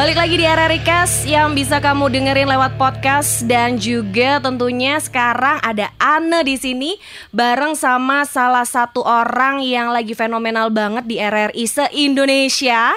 Balik lagi di RRI Cast yang bisa kamu dengerin lewat podcast dan juga tentunya sekarang ada Anne di sini bareng sama salah satu orang yang lagi fenomenal banget di RRI se-Indonesia.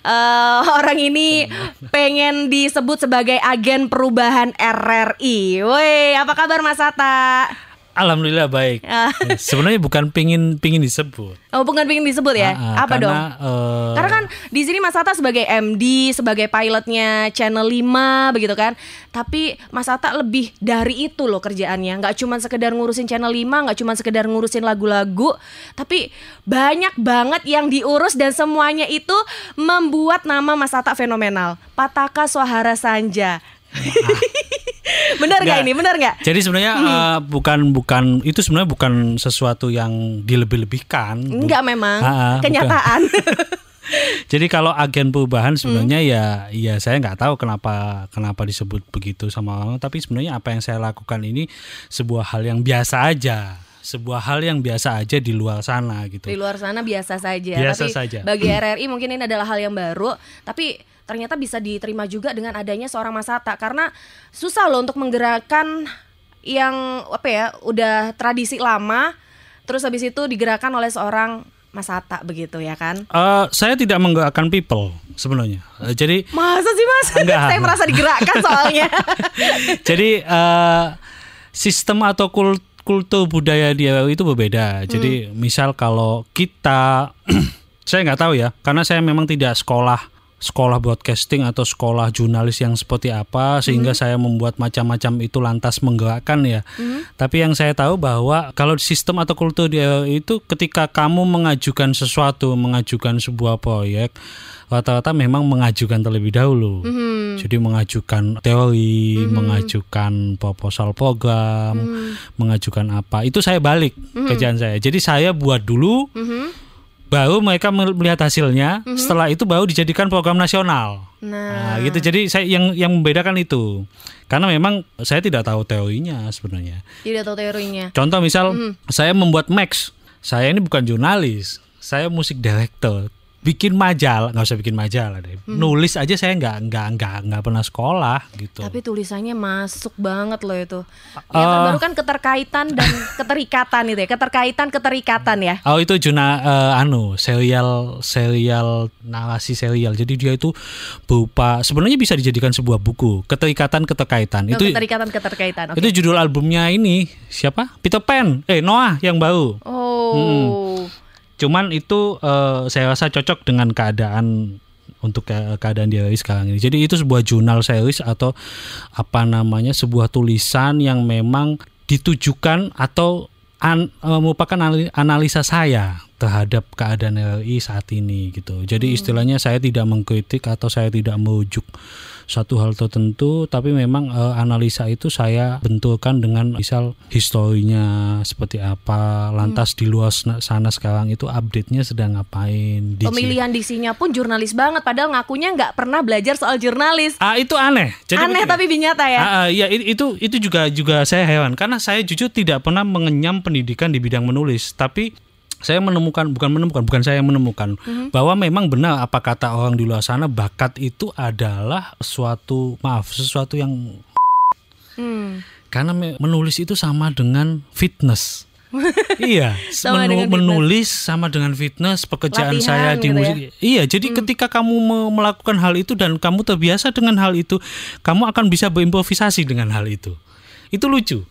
Eh, orang ini pengen disebut sebagai agen perubahan RRI. Woi, apa kabar Mas Ata? Alhamdulillah baik. Ah. Sebenarnya bukan pingin pingin disebut. Oh, bukan pengen disebut ya? Ah, ah, apa dong? karena, eh, Karena kan di sini Mas Atta sebagai MD, sebagai pilotnya Channel 5 begitu kan. Tapi Mas Atta lebih dari itu loh kerjaannya. Nggak cuma sekedar ngurusin Channel 5, nggak cuma sekedar ngurusin lagu-lagu, tapi banyak banget yang diurus dan semuanya itu membuat nama Mas Atta fenomenal. Pataka Swahara Sanja. Nggak Nggak. ini? Bener nggak? Jadi sebenarnya Hmm. eh, bukan bukan itu sebenarnya bukan sesuatu yang dilebih-lebihkan. Enggak memang. Bukan. Kenyataan. Jadi kalau agen perubahan sebenarnya Hmm. ya ya saya nggak tahu kenapa kenapa disebut begitu sama orang. Tapi sebenarnya apa yang saya lakukan ini sebuah hal yang biasa aja. Sebuah hal yang biasa aja di luar sana gitu. Di luar sana biasa saja. Biasa tapi saja. bagi RRI mungkin ini adalah hal yang baru, tapi ternyata bisa diterima juga dengan adanya seorang Mas Hatta karena susah loh untuk menggerakkan yang apa ya, udah tradisi lama terus habis itu digerakkan oleh seorang Mas Hatta begitu ya kan? Eh, saya tidak menggerakkan people sebenarnya. Eh, jadi Masa sih Mas? Enggak. Saya merasa digerakkan soalnya. Jadi eh, sistem atau kul- kultur budaya di RRI itu berbeda. Jadi misal kalau kita, saya nggak tahu ya, karena saya memang tidak sekolah sekolah broadcasting atau sekolah jurnalis yang seperti apa sehingga saya membuat macam-macam itu lantas menggerakkan ya. Tapi yang saya tahu bahwa kalau sistem atau kultur di RRI itu ketika kamu mengajukan sesuatu, mengajukan sebuah proyek rata-rata memang mengajukan terlebih dahulu. Jadi mengajukan teori, mengajukan proposal program, mengajukan apa. Itu saya balik kerjaan saya. Jadi saya buat dulu baru mereka mel- melihat hasilnya, setelah itu baru dijadikan program nasional. Nah, Nah, gitu. Jadi saya yang yang membedakan itu. Karena memang saya tidak tahu teorinya sebenarnya. tidak tahu teorinya. Contoh misal saya membuat Max, saya ini bukan jurnalis, saya musik director. Bikin majalah, nggak usah bikin majalah deh. Nulis aja saya nggak nggak nggak nggak pernah sekolah gitu. Tapi tulisannya masuk banget loh itu. Ya, baru kan keterkaitan dan keterikatan itu ya. Keterkaitan keterikatan ya. Oh itu Juna eh, anu serial serial narasi serial. Jadi dia itu berupa sebenarnya bisa dijadikan sebuah buku keterikatan keterkaitan. Oh, itu keterikatan keterkaitan. Oke. itu judul albumnya ini siapa? Peter Pan. Eh Noah yang baru. Oh. Cuman itu eh, saya rasa cocok dengan keadaan untuk ke- keadaan dia sekarang ini. Jadi itu sebuah jurnal series atau apa namanya sebuah tulisan yang memang ditujukan atau an- eh, merupakan anali- analisa saya terhadap keadaan RRI saat ini gitu. Jadi istilahnya saya tidak mengkritik atau saya tidak merujuk satu hal tertentu, tapi memang eh, analisa itu saya benturkan dengan misal historinya seperti apa, lantas di luar sana- sekarang itu update-nya sedang ngapain. di- Pemilihan diksinya pun jurnalis banget padahal ngakunya nggak pernah belajar soal jurnalis. Ah itu aneh. Jadi Aneh begini. tapi nyata ya. Ah, ah, ya itu itu juga juga saya heran karena saya jujur tidak pernah mengenyam pendidikan di bidang menulis, tapi saya menemukan bukan menemukan bukan saya yang menemukan bahwa memang benar apa kata orang di luar sana bakat itu adalah suatu maaf sesuatu yang Hmm. karena me- menulis itu sama dengan fitness. iya, Sama menu- dengan fitness. menulis sama dengan fitness pekerjaan Latihan saya di gitu musik. ya? Iya, jadi ketika kamu me- melakukan hal itu dan kamu terbiasa dengan hal itu, kamu akan bisa berimprovisasi dengan hal itu. Itu lucu.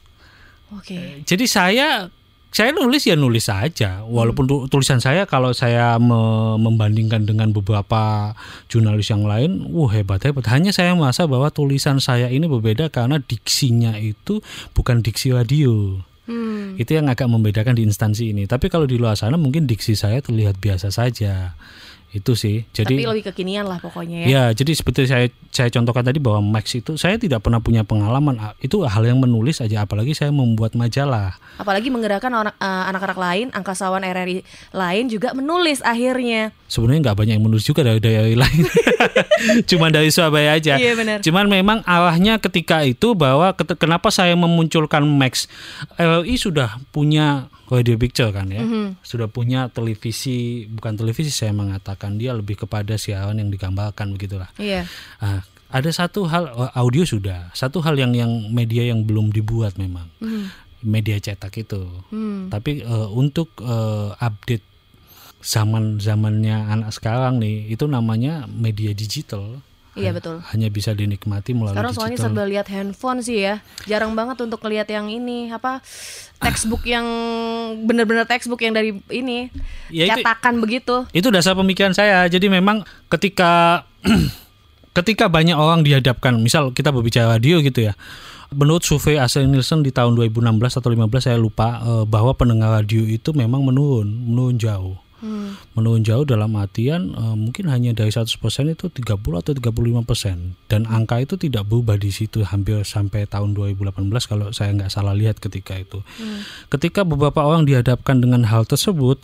Oke. Jadi saya saya nulis ya nulis saja, walaupun tu- tulisan saya kalau saya me- membandingkan dengan beberapa jurnalis yang lain, wah hebat hebat. Hanya saya merasa bahwa tulisan saya ini berbeda karena diksinya itu bukan diksi radio. Hmm. Itu yang agak membedakan di instansi ini. Tapi kalau di luar sana mungkin diksi saya terlihat biasa saja. Itu sih. Tapi Jadi lebih kekinian lah pokoknya ya. Ya, jadi seperti saya saya contohkan tadi bahwa Max itu saya tidak pernah punya pengalaman Ah, itu hal yang menulis aja apalagi saya membuat majalah. Apalagi menggerakkan orang eh, anak-anak lain, angkasawan RRI lain juga menulis akhirnya. Sebenarnya nggak banyak yang menulis juga dari dari lain. Cuma dari Surabaya aja. Iya, benar. Cuman memang arahnya ketika itu bahwa ket- kenapa saya memunculkan Max LLI sudah punya radio picture kan ya. Mhm. Sudah punya televisi, bukan televisi saya mengatakan dia lebih kepada siaran yang digambarkan begitulah. Iya. Ah, ada satu hal oh, audio sudah, satu hal yang yang media yang belum dibuat memang. Media cetak itu. Hmm. Tapi eh, untuk eh, update zaman zamannya anak sekarang nih itu namanya media digital. Iya betul. Hanya bisa dinikmati melalui Sekarang soalnya digital. serba lihat handphone sih ya. Jarang banget untuk ngelihat yang ini apa textbook yang bener-bener textbook yang dari ini Ya, itu- cetakan begitu. Itu dasar pemikiran saya. Jadi memang ketika ketika banyak orang dihadapkan, misal kita berbicara radio gitu ya. Menurut survei Asel Nielsen di tahun 2016 atau 15 saya lupa eh, bahwa pendengar radio itu memang menurun, menurun jauh. Hmm. Menurun jauh dalam artian eh, mungkin hanya dari 100% itu 30 atau 35% dan angka itu tidak berubah di situ hampir sampai tahun 2018 kalau saya nggak salah lihat ketika itu. Ketika beberapa orang dihadapkan dengan hal tersebut,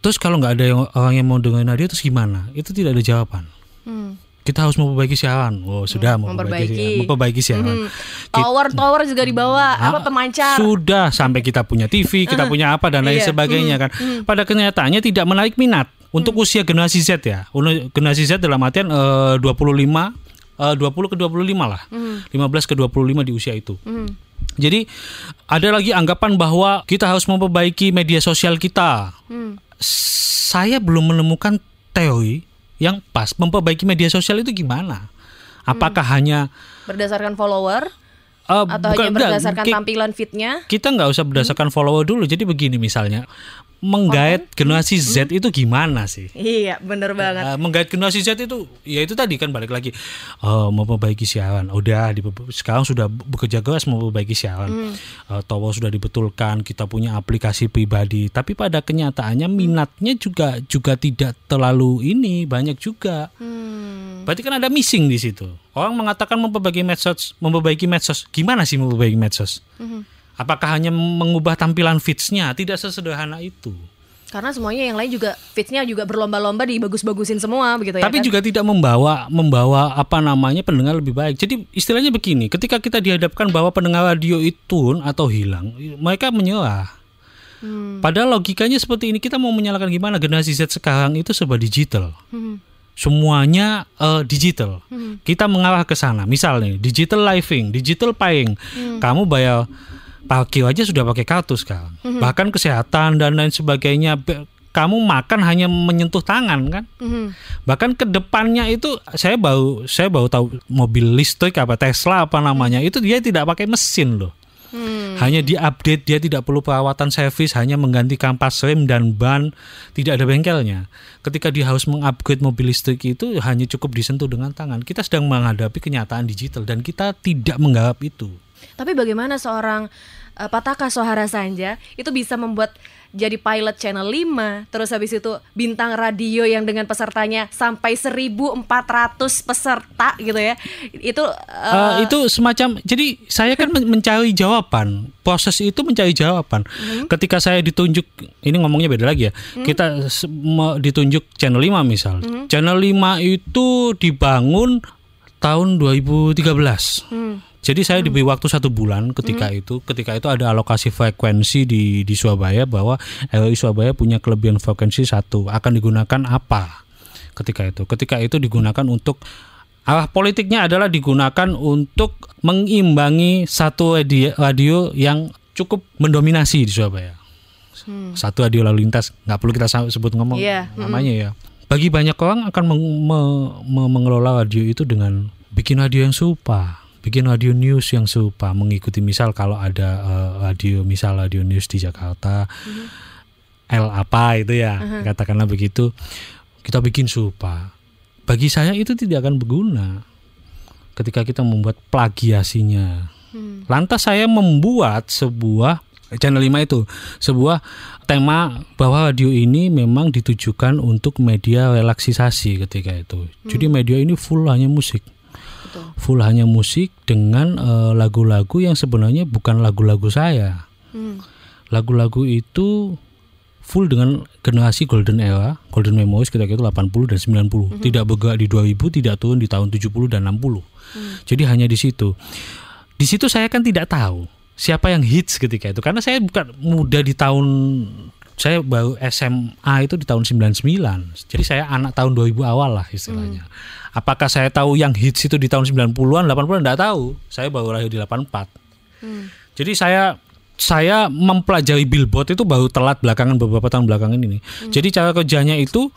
terus kalau nggak ada yang, orang yang mau dengerin radio terus gimana? Itu tidak ada jawaban. Hmm. Kita harus memperbaiki siaran. Oh sudah memperbaiki, memperbaiki. siaran. memperbaiki siaran. Hmm. Tower tower juga dibawa apa Ah, pemancar. Sudah sampai kita punya TV, kita punya apa dan lain Iya. sebagainya kan. Pada kenyataannya tidak menarik minat untuk usia generasi Z ya. Generasi Z dalam artian eh, 25 eh, 20 ke 25 lah. 15 ke 25 di usia itu. Hmm. Jadi ada lagi anggapan bahwa kita harus memperbaiki media sosial kita. Hmm. Saya belum menemukan teori yang pas memperbaiki media sosial itu gimana? Apakah hanya Berdasarkan follower eh, atau bukan- hanya enggak, berdasarkan ki- tampilan fitnya? kita nggak usah berdasarkan follower dulu. Jadi begini misalnya, menggait generasi Z itu gimana sih? Iya, bener banget. Eh, menggait generasi Z itu, ya itu tadi kan balik lagi, oh, memperbaiki siaran. Udah, di, sekarang sudah bekerja keras memperbaiki siaran. Eh, tower sudah dibetulkan, kita punya aplikasi pribadi. Tapi pada kenyataannya minatnya juga juga tidak terlalu ini banyak juga. Hmm. Berarti kan ada missing di situ. Orang mengatakan memperbaiki medsos, memperbaiki medsos. Gimana sih memperbaiki medsos? Mhm. Apakah hanya mengubah tampilan feeds-nya? Tidak sesederhana itu. Karena semuanya yang lain juga fitnya juga berlomba-lomba dibagus-bagusin semua begitu ya Tapi kan? juga tidak membawa membawa apa namanya pendengar lebih baik. Jadi istilahnya begini, ketika kita dihadapkan bahwa pendengar radio itu atau hilang, mereka menyerah. Hmm. Padahal logikanya seperti ini, kita mau menyalahkan gimana generasi Z sekarang itu serba digital. Hmm. Semuanya eh, digital. Hmm. Kita mengarah ke sana. Misal nih, digital living, digital paying. Hmm. Kamu bayar parkir aja sudah pakai kartu sekarang. Hmm. Bahkan kesehatan dan lain sebagainya. Kamu makan hanya menyentuh tangan kan? Mhm. Bahkan ke depannya itu saya baru saya baru tahu mobil listrik apa Tesla apa namanya itu dia tidak pakai mesin loh. Hmm. Hanya diupdate dia tidak perlu perawatan servis hanya mengganti kampas rem dan ban tidak ada bengkelnya. Ketika dia harus mengupgrade mobil listrik itu hanya cukup disentuh dengan tangan. Kita sedang menghadapi kenyataan digital dan kita tidak menggarap itu. Tapi bagaimana seorang uh, Pataka Sohara Sanja itu bisa membuat jadi pilot channel 5 terus habis itu bintang radio yang dengan pesertanya sampai 1400 peserta gitu ya. Itu uh, Eh, itu semacam jadi saya kan men- mencari jawaban. Proses itu mencari jawaban. Ketika saya ditunjuk ini ngomongnya beda lagi ya. Kita se- me- ditunjuk channel 5 misal. Channel 5 itu dibangun tahun 2013 hmm, jadi saya diberi waktu satu bulan ketika itu ketika itu ada alokasi frekuensi di di Surabaya bahwa LRI Surabaya punya kelebihan frekuensi satu. Akan digunakan apa ketika itu? Ketika itu digunakan untuk arah politiknya adalah digunakan untuk mengimbangi satu radio, radio yang cukup mendominasi di Surabaya. Hmm. satu radio lalu lintas nggak perlu kita sebut ngomong Iya, namanya ya. Bagi banyak orang akan meng- me- me- mengelola radio itu dengan bikin radio yang serupa bikin radio news yang serupa mengikuti misal kalau ada eh, radio misal radio news di Jakarta L apa itu ya katakanlah begitu kita bikin serupa bagi saya itu tidak akan berguna ketika kita membuat plagiasinya Hmm. Lantas saya membuat sebuah channel 5 itu sebuah tema bahwa radio ini memang ditujukan untuk media relaksisasi ketika itu. Jadi media ini full hanya musik. Betul. Full hanya musik dengan eh, lagu-lagu yang sebenarnya bukan lagu-lagu saya. Hmm. Lagu-lagu itu full dengan generasi golden era, golden memories ketika itu 80 dan 90. Tidak bergerak di 2000, tidak turun di tahun 70 dan 60. Jadi hanya di situ. Di situ saya kan tidak tahu siapa yang hits ketika itu karena saya bukan muda di tahun saya baru SMA itu di tahun 99. Jadi saya anak tahun 2000 awal lah istilahnya. Apakah saya tahu yang hits itu di tahun 90-an, 80-an enggak tahu. Saya baru lahir di 84. Jadi saya saya mempelajari billboard itu baru telat belakangan beberapa tahun belakangan ini. Jadi cara kerjanya itu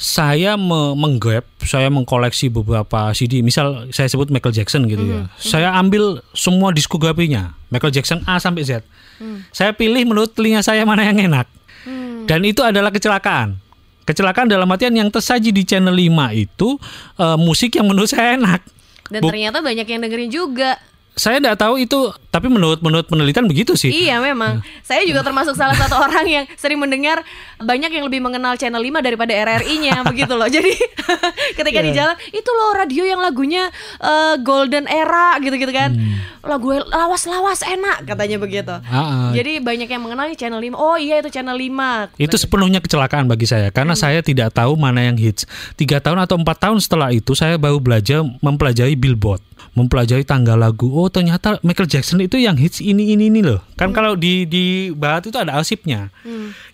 saya me menggrab, saya mengkoleksi beberapa CD. Misal saya sebut Michael Jackson gitu ya. Saya ambil semua diskografinya, Michael Jackson A sampai Z. Saya pilih menurut telinga saya mana yang enak. Dan itu adalah kecelakaan. Kecelakaan dalam artian yang tersaji di channel 5 itu eh, musik yang menurut saya enak. Dan Bu- ternyata banyak yang dengerin juga. Saya tidak tahu itu, tapi menurut menurut penelitian begitu sih. Iya memang. Saya juga termasuk salah satu orang yang sering mendengar banyak yang lebih mengenal channel 5 daripada RRI-nya begitu loh. Jadi ketika di Iya. jalan itu loh radio yang lagunya eh, Golden Era gitu-gitu kan. Lagu lawas-lawas enak katanya begitu. Hmm. Ah, ah. Jadi banyak yang mengenal channel 5. Oh iya itu channel 5. Itu sepenuhnya kecelakaan bagi saya karena saya tidak tahu mana yang hits. Tiga tahun atau empat tahun setelah itu saya baru belajar mempelajari billboard, mempelajari tanggal lagu. Oh ternyata Michael Jackson itu yang hits ini ini ini loh. Kan kalau di di barat itu ada arsipnya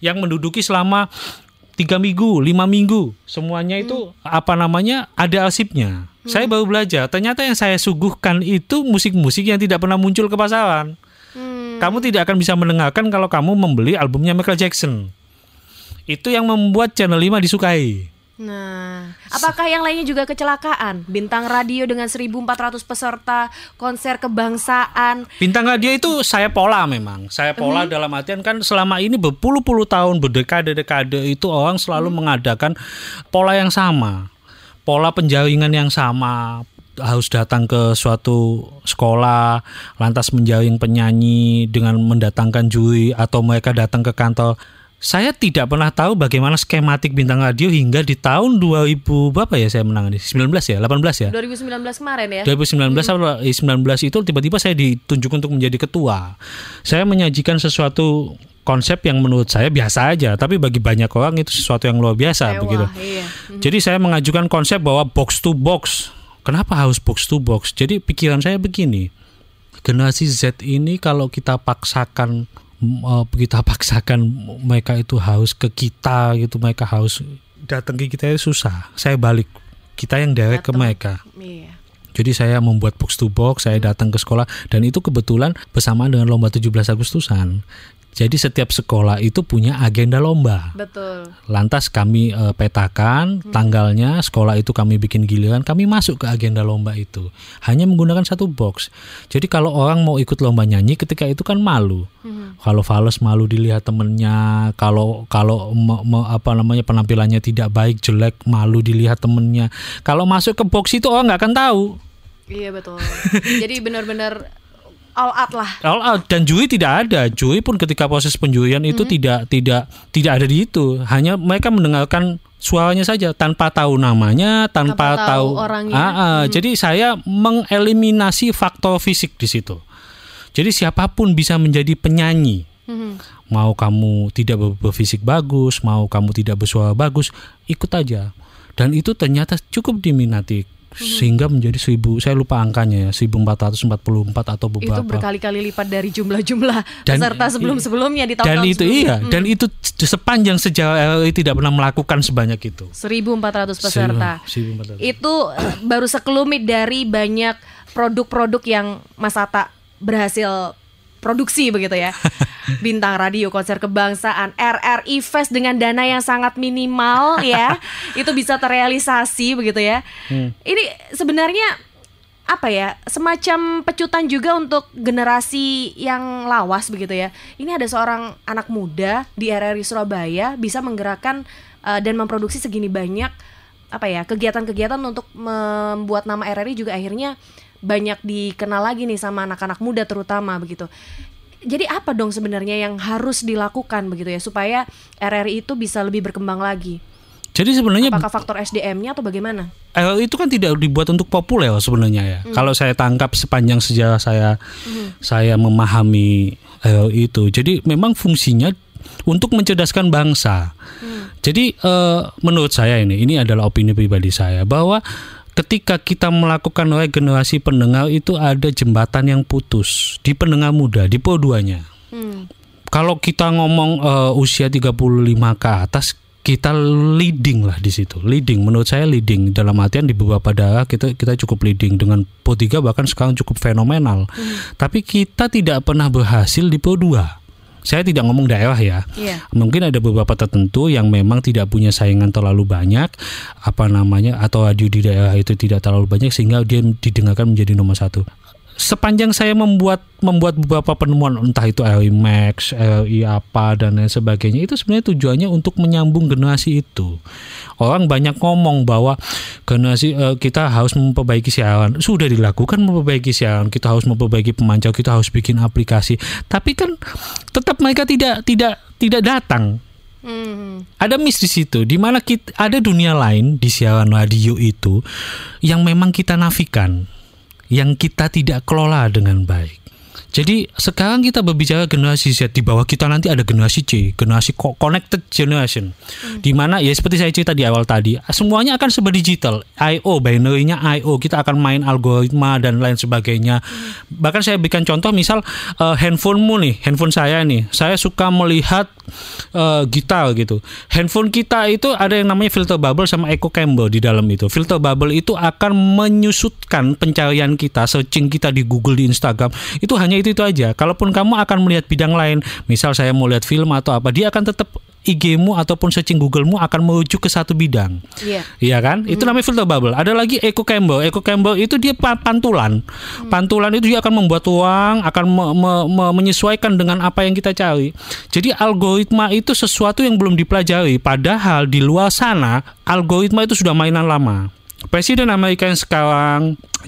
yang menduduki selama tiga minggu, lima minggu, semuanya itu apa namanya ada arsipnya. Saya baru belajar. Ternyata yang saya suguhkan itu musik-musik yang tidak pernah muncul ke pasaran. Hmm. Kamu tidak akan bisa mendengarkan kalau kamu membeli albumnya Michael Jackson. Itu yang membuat Channel 5 disukai. Nah, apakah yang lainnya juga kecelakaan? Bintang radio dengan 1400 peserta, konser kebangsaan. Bintang radio itu saya pola memang. Saya pola dalam artian kan selama ini berpuluh-puluh tahun, berdekade-dekade itu orang selalu mengadakan pola yang sama. Pola penjaringan yang sama, harus datang ke suatu sekolah, lantas menjaring penyanyi dengan mendatangkan juri atau mereka datang ke kantor. Saya tidak pernah tahu bagaimana skematik bintang radio hingga di tahun 2000 berapa ya saya menangani? 19 ya, 18 ya? 2019 kemarin ya. 2019 atau 19 itu tiba-tiba saya ditunjuk untuk menjadi ketua. Saya menyajikan sesuatu konsep yang menurut saya biasa aja, tapi bagi banyak orang itu sesuatu yang luar biasa Mewah, begitu. iya. Jadi saya mengajukan konsep bahwa box to box. Kenapa harus box to box? Jadi pikiran saya begini. Generasi Z ini kalau kita paksakan kita paksakan mereka itu harus ke kita gitu, mereka harus datang ke kita itu susah. Saya balik. Kita yang direct ke mereka. Iya. Jadi saya membuat box to box, saya datang ke sekolah dan itu kebetulan bersamaan dengan lomba 17 Agustusan. Jadi setiap sekolah itu punya agenda lomba. Betul. Lantas kami eh, petakan tanggalnya, sekolah itu kami bikin giliran, kami masuk ke agenda lomba itu. Hanya menggunakan satu box. Jadi kalau orang mau ikut lomba nyanyi ketika itu kan malu. Kalau fals malu dilihat temennya, kalau kalau me- me- apa namanya penampilannya tidak baik, jelek, malu dilihat temennya. Kalau masuk ke box itu orang nggak akan tahu. Iya betul. Jadi benar-benar all out lah. All out dan juri tidak ada. Juri pun ketika proses penjurian itu tidak tidak tidak ada di itu. Hanya mereka mendengarkan suaranya saja tanpa tahu namanya, tanpa, Tanpa tahu tahu orangnya. Ah, ah. Jadi saya mengeliminasi faktor fisik di situ. Jadi siapa pun bisa menjadi penyanyi. Mhm. Mau kamu tidak ber- berfisik bagus, mau kamu tidak bersuara bagus, ikut aja. Dan itu ternyata cukup diminati sehingga menjadi 1000 saya lupa angkanya ya 1444 atau Itu beberapa berkali-kali lipat dari jumlah-jumlah Dan- peserta sebelum-sebelumnya di tahun-tahun dan itu sebelumnya. iya dan itu sepanjang sejarah RRI tidak pernah melakukan sebanyak itu 1400 peserta. 1400. Itu eh, baru sekelumit dari banyak produk-produk yang Mas Ata berhasil produksi begitu ya. Bintang radio, konser kebangsaan, RRI Fest dengan dana yang sangat minimal ya. itu bisa terrealisasi begitu ya. Ini sebenarnya apa ya semacam pecutan juga untuk generasi yang lawas begitu ya ini ada seorang anak muda di RRI Surabaya bisa menggerakkan eh, dan memproduksi segini banyak apa ya kegiatan-kegiatan untuk membuat nama RRI juga akhirnya banyak dikenal lagi nih sama anak-anak muda terutama begitu. Jadi apa dong sebenarnya yang harus dilakukan begitu ya supaya RRI itu bisa lebih berkembang lagi? Jadi sebenarnya apakah faktor SDM-nya atau bagaimana? RRI itu kan tidak dibuat untuk populer sebenarnya ya. Kalau saya tangkap sepanjang sejarah saya saya memahami itu. Jadi memang fungsinya untuk mencerdaskan bangsa. Jadi eh, menurut saya ini ini adalah opini pribadi saya bahwa ketika kita melakukan regenerasi pendengar itu ada jembatan yang putus di pendengar muda di duanya. Hmm. Kalau kita ngomong eh, usia 35 ke atas kita leading lah di situ. Leading menurut saya leading dalam artian di beberapa daerah kita kita cukup leading dengan Po 3 bahkan sekarang cukup fenomenal. Tapi kita tidak pernah berhasil di Po 2. Saya tidak ngomong daerah ya. Iya. Mungkin ada beberapa tertentu yang memang tidak punya saingan terlalu banyak, apa namanya, atau radio di daerah itu tidak terlalu banyak sehingga dia didengarkan menjadi nomor satu. Sepanjang saya membuat membuat beberapa penemuan entah itu RI Max, RI apa dan lain sebagainya itu sebenarnya tujuannya untuk menyambung generasi itu. Orang banyak ngomong bahwa generasi eh, kita harus memperbaiki siaran. Sudah dilakukan memperbaiki siaran, kita harus memperbaiki pemantau, kita harus bikin aplikasi. Tapi kan tetap mereka tidak tidak tidak datang Hmm. ada miss di situ di mana kita ada dunia lain di siaran radio itu yang memang kita nafikan yang kita tidak kelola dengan baik. Jadi sekarang kita berbicara generasi Z di bawah kita nanti ada generasi C, generasi co- connected generation. Di mana ya seperti saya cerita di awal tadi, semuanya akan serba digital. IO, binary-nya IO, kita akan main algoritma dan lain sebagainya. Bahkan saya berikan contoh misal eh, handphonemu nih, handphone saya nih, saya suka melihat eh, gitar gitu. Handphone kita itu ada yang namanya filter bubble sama echo chamber di dalam itu. Filter bubble itu akan menyusutkan pencarian kita, searching kita di Google, di Instagram. Itu hanya itu itu aja. Kalaupun kamu akan melihat bidang lain, misal saya mau lihat film atau apa, dia akan tetap IG-mu ataupun searching Google-mu akan merujuk ke satu bidang. Iya. Iya kan? Itu namanya filter bubble. Ada lagi echo chamber. Echo chamber itu dia pa- pantulan. Pantulan itu dia akan membuat ruang, akan me- me- me- menyesuaikan dengan apa yang kita cari. Jadi algoritma itu sesuatu yang belum dipelajari. Padahal di luar sana algoritma itu sudah mainan lama. Presiden Amerika yang sekarang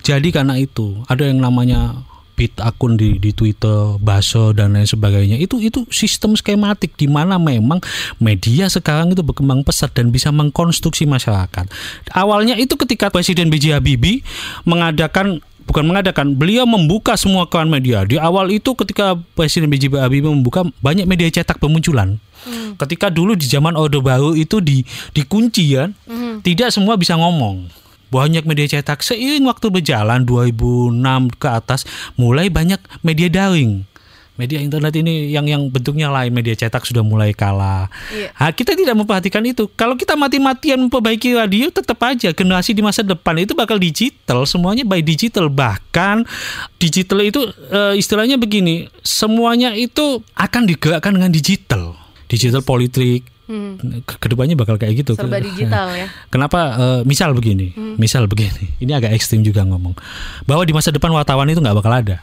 jadi karena itu ada yang namanya bit akun di di Twitter, baso dan lain sebagainya. Itu itu sistem skematik di mana memang media sekarang itu berkembang pesat dan bisa mengkonstruksi masyarakat. Awalnya itu ketika Presiden B.J. Habibie mengadakan bukan mengadakan, beliau membuka semua kawan media. Di awal itu ketika Presiden B.J. Habibie membuka banyak media cetak bermunculan. Ketika dulu di zaman Orde Baru itu di dikunci ya, tidak semua bisa ngomong banyak media cetak seiring waktu berjalan 2006 ke atas mulai banyak media daring. Media internet ini yang yang bentuknya lain media cetak sudah mulai kalah. Iya. Nah, kita tidak memperhatikan itu. Kalau kita mati-matian memperbaiki radio tetap aja generasi di masa depan itu bakal digital semuanya by digital. Bahkan digital itu eh, istilahnya begini semuanya itu akan digerakkan dengan digital. Digital politik Hmm. ke- ke depannya bakal kayak gitu Serba digital ya. Kenapa? eh, misal begini, misal begini. Ini agak ekstrim juga ngomong bahwa di masa depan wartawan itu nggak bakal ada.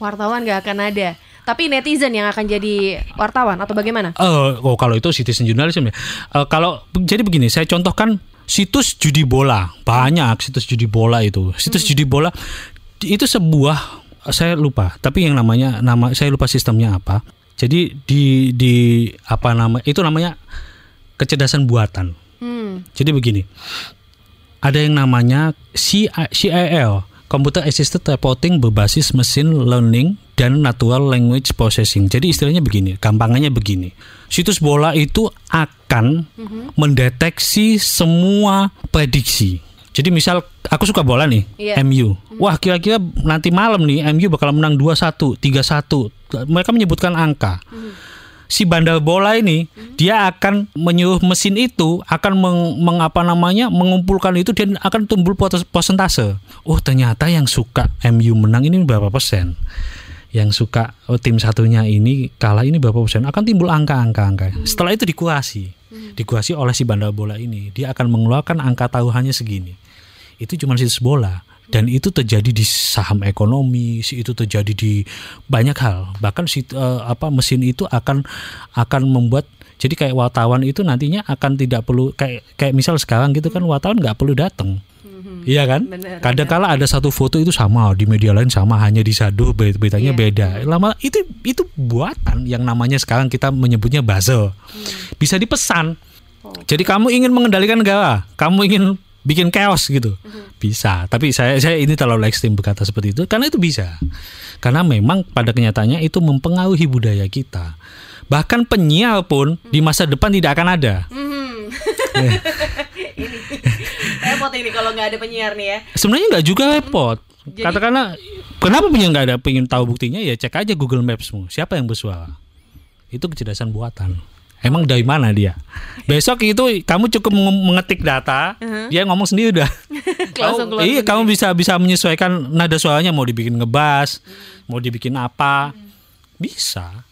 Wartawan gak akan ada. Tapi netizen yang akan jadi wartawan atau bagaimana? Eh, oh kalau itu citizen journalism ya. Eh, kalau jadi begini, saya contohkan situs judi bola banyak situs judi bola itu. Situs judi bola itu sebuah saya lupa, tapi yang namanya nama saya lupa sistemnya apa. Jadi di di apa nama itu namanya kecerdasan buatan. Hmm. Jadi begini, ada yang namanya CIL, Computer Assisted Reporting berbasis Machine Learning dan Natural Language Processing. Jadi istilahnya begini, gampangannya begini. Situs bola itu akan mendeteksi semua prediksi. Jadi misal aku suka bola nih, Iya. MU. Wah, kira-kira nanti malam nih MU bakal menang 2-1, 3-1. Mereka menyebutkan angka si bandar bola ini dia akan menyuruh mesin itu akan meng, meng- apa namanya mengumpulkan itu dan akan tumbuh persentase. Oh ternyata yang suka MU menang ini berapa persen? Yang suka oh, tim satunya ini kalah ini berapa persen? Akan timbul angka-angka angka. Setelah itu dikurasi, dikurasi oleh si bandar bola ini. Dia akan mengeluarkan angka taruhannya segini. Itu cuma situs bola dan itu terjadi di saham ekonomi, si itu terjadi di banyak hal. Bahkan si eh, apa mesin itu akan akan membuat jadi kayak wartawan itu nantinya akan tidak perlu kayak kayak misal sekarang gitu kan wartawan nggak perlu datang. Iya kan? Bener, Kadang-kala ada satu foto itu sama di media lain sama hanya disaduh berit- beritanya Iya. beda. Lama itu itu buatan yang namanya sekarang kita menyebutnya buzzer. Bisa dipesan. Jadi kamu ingin mengendalikan negara, kamu ingin bikin chaos gitu. Bisa. Tapi saya saya ini terlalu ekstrim berkata seperti itu karena itu bisa. Karena memang pada kenyataannya itu mempengaruhi budaya kita. Bahkan penyiar pun di masa depan tidak akan ada. Hmm. ini repot ini kalau nggak ada penyiar nih ya. Sebenarnya nggak juga repot. Jadi- Katakanlah kenapa penyiar nggak ada pengen tahu buktinya ya cek aja Google Mapsmu. Siapa yang bersuara? Itu kecerdasan buatan. Emang dari mana dia? Besok itu kamu cukup meng- mengetik data, dia ngomong sendiri udah. Kamu- iya, sendiri. kamu bisa bisa menyesuaikan nada suaranya mau dibikin ngebas, mau dibikin apa. Bisa.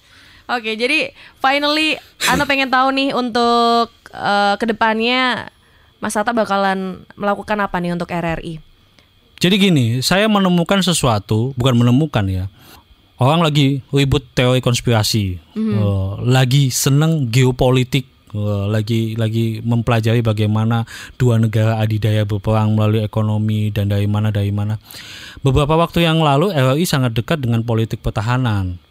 Oke, jadi finally Ana pengen tahu nih untuk eh, ke depannya Mas Hatta bakalan melakukan apa nih untuk RRI? Jadi gini, saya menemukan sesuatu, bukan menemukan ya. Orang lagi ribut teori konspirasi, eh, lagi seneng geopolitik, eh, lagi lagi mempelajari bagaimana dua negara adidaya berperang melalui ekonomi dan dari mana dari mana. Beberapa waktu yang lalu RRI sangat dekat dengan politik pertahanan.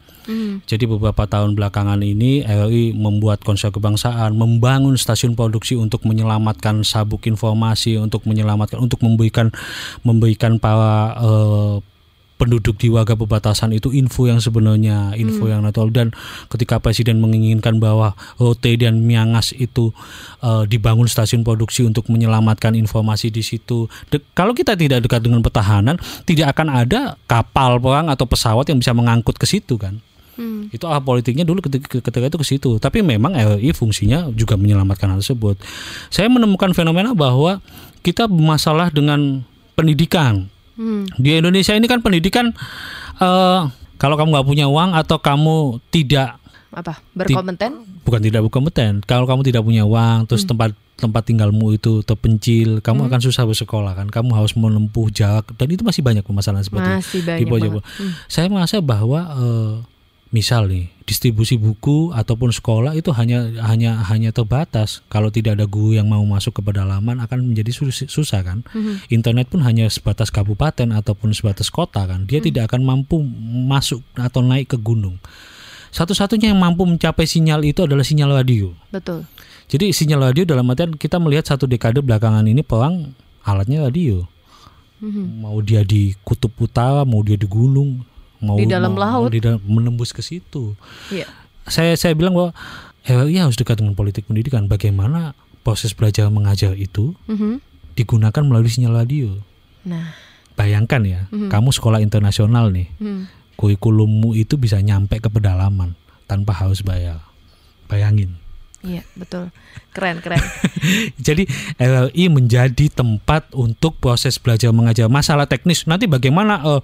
Jadi beberapa tahun belakangan ini RRI membuat konser kebangsaan, membangun stasiun produksi untuk menyelamatkan sabuk informasi, untuk menyelamatkan, untuk memberikan memberikan para eh, penduduk di warga perbatasan itu info yang sebenarnya, info yang natural dan ketika presiden menginginkan bahwa Rote dan Miangas itu eh, dibangun stasiun produksi untuk menyelamatkan informasi di situ. De- kalau kita tidak dekat dengan pertahanan, tidak akan ada kapal perang atau pesawat yang bisa mengangkut ke situ kan. Hmm. Itu arah politiknya dulu ketika, ketika itu ke situ. Tapi memang RRI fungsinya juga menyelamatkan hal tersebut. Saya menemukan fenomena bahwa kita bermasalah dengan pendidikan. Hmm. Di Indonesia ini kan pendidikan eh kalau kamu nggak punya uang atau kamu tidak Apa? Berkompeten? bukan tidak berkompeten, kalau kamu tidak punya uang terus tempat tempat tinggalmu itu terpencil, kamu akan susah bersekolah kan. Kamu harus menempuh jarak dan itu masih banyak permasalahan seperti itu Masih banyak. Hmm. Saya merasa bahwa eh, misal nih distribusi buku ataupun sekolah itu hanya hanya hanya terbatas. Kalau tidak ada guru yang mau masuk ke pedalaman akan menjadi sus- susah kan. Mhm. Internet pun hanya sebatas kabupaten ataupun sebatas kota kan. Dia tidak akan mampu masuk atau naik ke gunung. Satu-satunya yang mampu mencapai sinyal itu adalah sinyal radio. Betul. Jadi sinyal radio dalam artian kita melihat satu dekade belakangan ini perang alatnya radio. Mhm. Mau dia di kutub utara, mau dia di gunung, mau Di dalam mau- laut. mau di dalam- menembus ke situ. Iya. Saya saya bilang bahwa RRI harus dekat dengan politik pendidikan. Bagaimana proses belajar mengajar itu Mhm. digunakan melalui sinyal radio. Nah. Bayangkan ya, kamu sekolah internasional nih, Hmm. kurikulummu itu bisa nyampe ke pedalaman tanpa harus bayar. Bayangin. Iya, betul. Keren, keren. Jadi RRI menjadi tempat untuk proses belajar mengajar masalah teknis. Nanti bagaimana eh,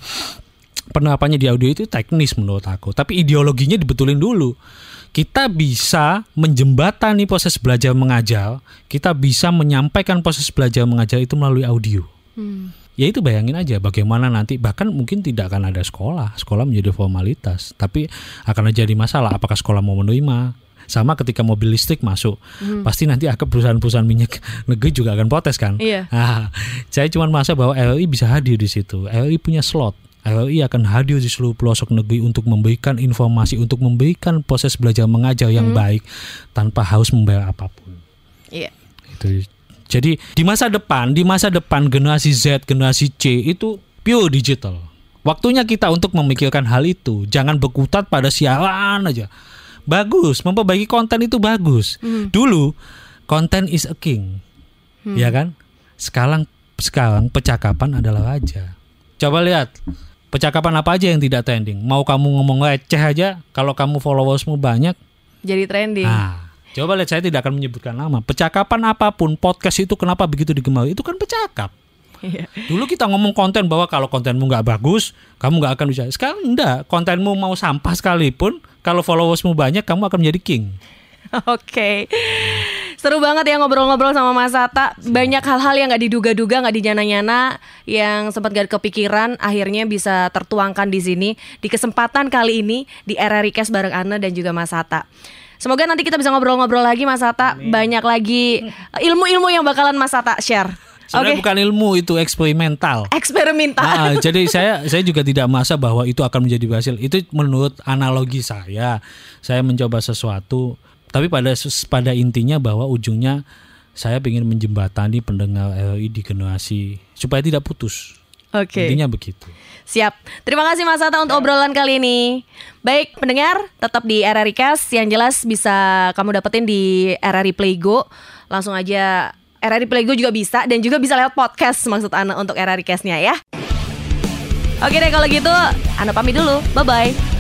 penerapannya di audio itu teknis menurut aku. Tapi ideologinya dibetulin dulu. Kita bisa menjembatani proses belajar mengajar. Kita bisa menyampaikan proses belajar mengajar itu melalui audio. Hmm. Ya itu bayangin aja bagaimana nanti bahkan mungkin tidak akan ada sekolah, sekolah menjadi formalitas, tapi akan jadi masalah apakah sekolah mau menerima. Sama ketika mobil listrik masuk, pasti nanti akan perusahaan-perusahaan minyak negeri juga akan protes kan. Iya. Ah, saya cuma merasa bahwa RRI bisa hadir di situ. RRI punya slot. RRI akan hadir di seluruh pelosok negeri untuk memberikan informasi, untuk memberikan proses belajar mengajar yang baik tanpa harus membayar apa pun. Iya. Itu. Jadi di masa depan, di masa depan generasi Z, generasi C itu pure digital. Waktunya kita untuk memikirkan hal itu. Jangan berkutat pada siaran aja. Bagus, memperbaiki konten itu bagus. Dulu konten is a king. Ya kan? Sekarang sekarang percakapan adalah raja. Coba lihat percakapan apa aja yang tidak trending. Mau kamu ngomong receh aja, kalau kamu followersmu banyak, Jadi trending. Nah, coba lihat saya tidak akan menyebutkan nama. Percakapan apa pun, podcast itu kenapa begitu digemari? Itu kan percakap. Iya. Dulu kita ngomong konten bahwa kalau kontenmu nggak bagus, kamu nggak akan bisa. Sekarang enggak, kontenmu mau sampah sekalipun, kalau followersmu banyak, kamu akan menjadi king. Oke. Seru banget ya ngobrol-ngobrol sama Mas Hatta. Banyak hal-hal yang nggak diduga-duga, nggak dijana-nyana, yang sempat gak kepikiran, akhirnya bisa tertuangkan di sini di kesempatan kali ini di RRI Cash bareng Ana dan juga Mas Hatta. Semoga nanti kita bisa ngobrol-ngobrol lagi Mas Hatta. Banyak lagi ilmu-ilmu yang bakalan Mas Hatta share. Sebenarnya Oke. bukan ilmu itu eksperimental. Eksperimental. Nah, jadi saya saya juga tidak merasa bahwa itu akan menjadi berhasil. Itu menurut analogi saya. Saya mencoba sesuatu, tapi pada pada intinya bahwa ujungnya saya ingin menjembatani pendengar RRI di generasi supaya tidak putus. Oke. Intinya begitu. Siap. Terima kasih Mas Atta untuk obrolan kali ini. Baik, pendengar, tetap di RRI Cast. Yang jelas bisa kamu dapetin di RRI Playgo. Langsung aja RRI Playgo juga bisa dan juga bisa lewat podcast maksud Ana untuk RRI Cast-nya ya. Oke deh kalau gitu, Ana pamit dulu. Bye-bye.